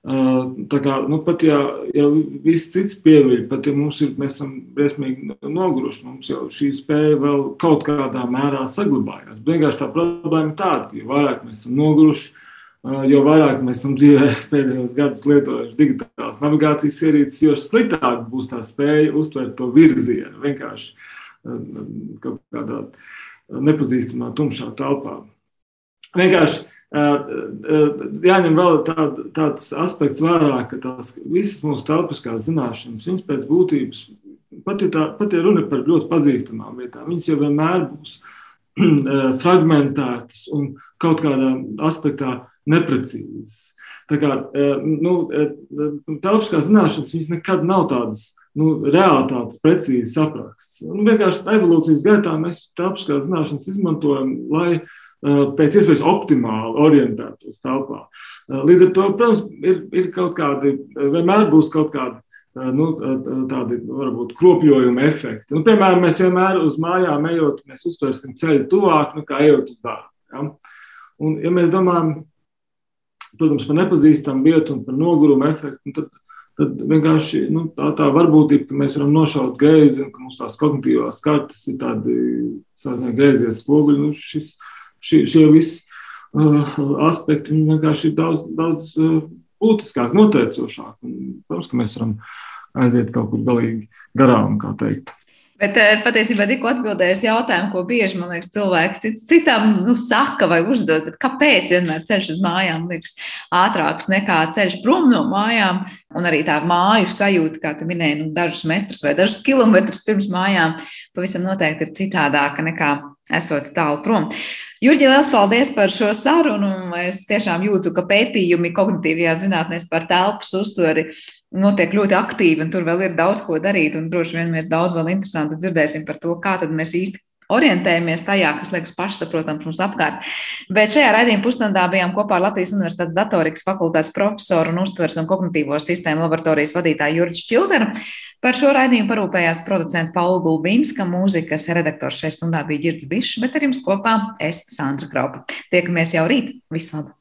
Tā kā, nu, pat ja, ja viss cits pieviļ, pat ja mums ir, mēs esam briesmīgi noguruši, mums jau šī spēja vēl kaut kādā mērā saglabājās. Vienkārši tā problēma ir tāda, ka jo vairāk mēs esam noguruši, jo vairāk mēs esam dzīvē pēdējos gadus lietojuši digitālās navigācijas ierīces, jo sliktāk būs tā spēja uztvert to virzienu vienkārši kaut kādā nepazīstamā tumšā telpā. Vienkārši jāņem vēl tād, tāds aspekts vērā, ka tās visas mūsu telpiskās zināšanas, viņas pēc būtības, pat ja, tā, pat ja runa par ļoti pazīstamām vietām, viņas jau vienmēr būs fragmentētas un kaut kādā aspektā neprecīzas. Tā kā nu, telpiskās zināšanas, viņas nekad nav tādas nu, realitātes precīzi sapraksts. Nu, vienkārši evolūcijas gaitā mēs telpiskās zināšanas izmantojam, lai uh, pēc iespējas optimāli orientētos telpā. Eh, līdz ar to, protams, ir, ir kaut kādi, eh, vienmēr būs kaut kādi nu, tādi varbūt kropļojuma efekti. Nu, piemēram, mēs vienmēr uz mājām ejot, mēs uztversim ceļu tuvāk, nu, kā ejot uz darbu. Ja? Un, ja mēs domājam, protams, par nepazīstamu vietu un par nogurumu efektu, nu, tad, tad vienkārši nu, tā, tā varbūtība, ka mēs varam nošaut greizi un ka mums tās kognitīvās kartes ir tādi greizies spoguļi, nu, šis, uh, šie, šie visi uh, aspekti vienkārši ir daudz, daudz uh, būtiskāk, noteicošāk. Un, protams, ka mēs varam aiziet kaut kur galīgi garām, kā teikt. Bet uh, patiesībā tikko atbildējis jautājumu, ko bieži liekas, cilvēki citam nu, saka vai uzdod, kāpēc vienmēr ceļš uz mājām liekas ātrāks nekā ceļš prom no mājām. Un arī tā māju sajūta, kā tu minēji, nu, dažus metrus vai dažus kilometrus pirms mājām, pavisam noteikti ir citādāka nekā esot tālu prom. Jurģi, liels paldies par šo sarunu. Es tiešām jūtu, ka pētījumi kognitīvajā zinātnē par telpas uztveri notiek ļoti aktīvi, un tur vēl ir daudz ko darīt. Droši vien mēs daudz vēl interesanti dzirdēsim par to, kā mēs īsti orientējamies tajā, kas liekas pašsaprotams mums apkārt. Bet šajā raidījuma pusstundā bijām kopā ar Latvijas Universitātes datorikas fakultātes profesoru un uztvers un kognitīvo sistēmu laboratorijas vadītāju Jurģu Čilderu. Par šo raidījumu parūpējās producents Paula Gulbīnska, mūzikas redaktors šajā stundā bija Girds Bišs, bet ar jums kopā es Sandra Kraupa. Tiekamies jau rīt. Vislabāk!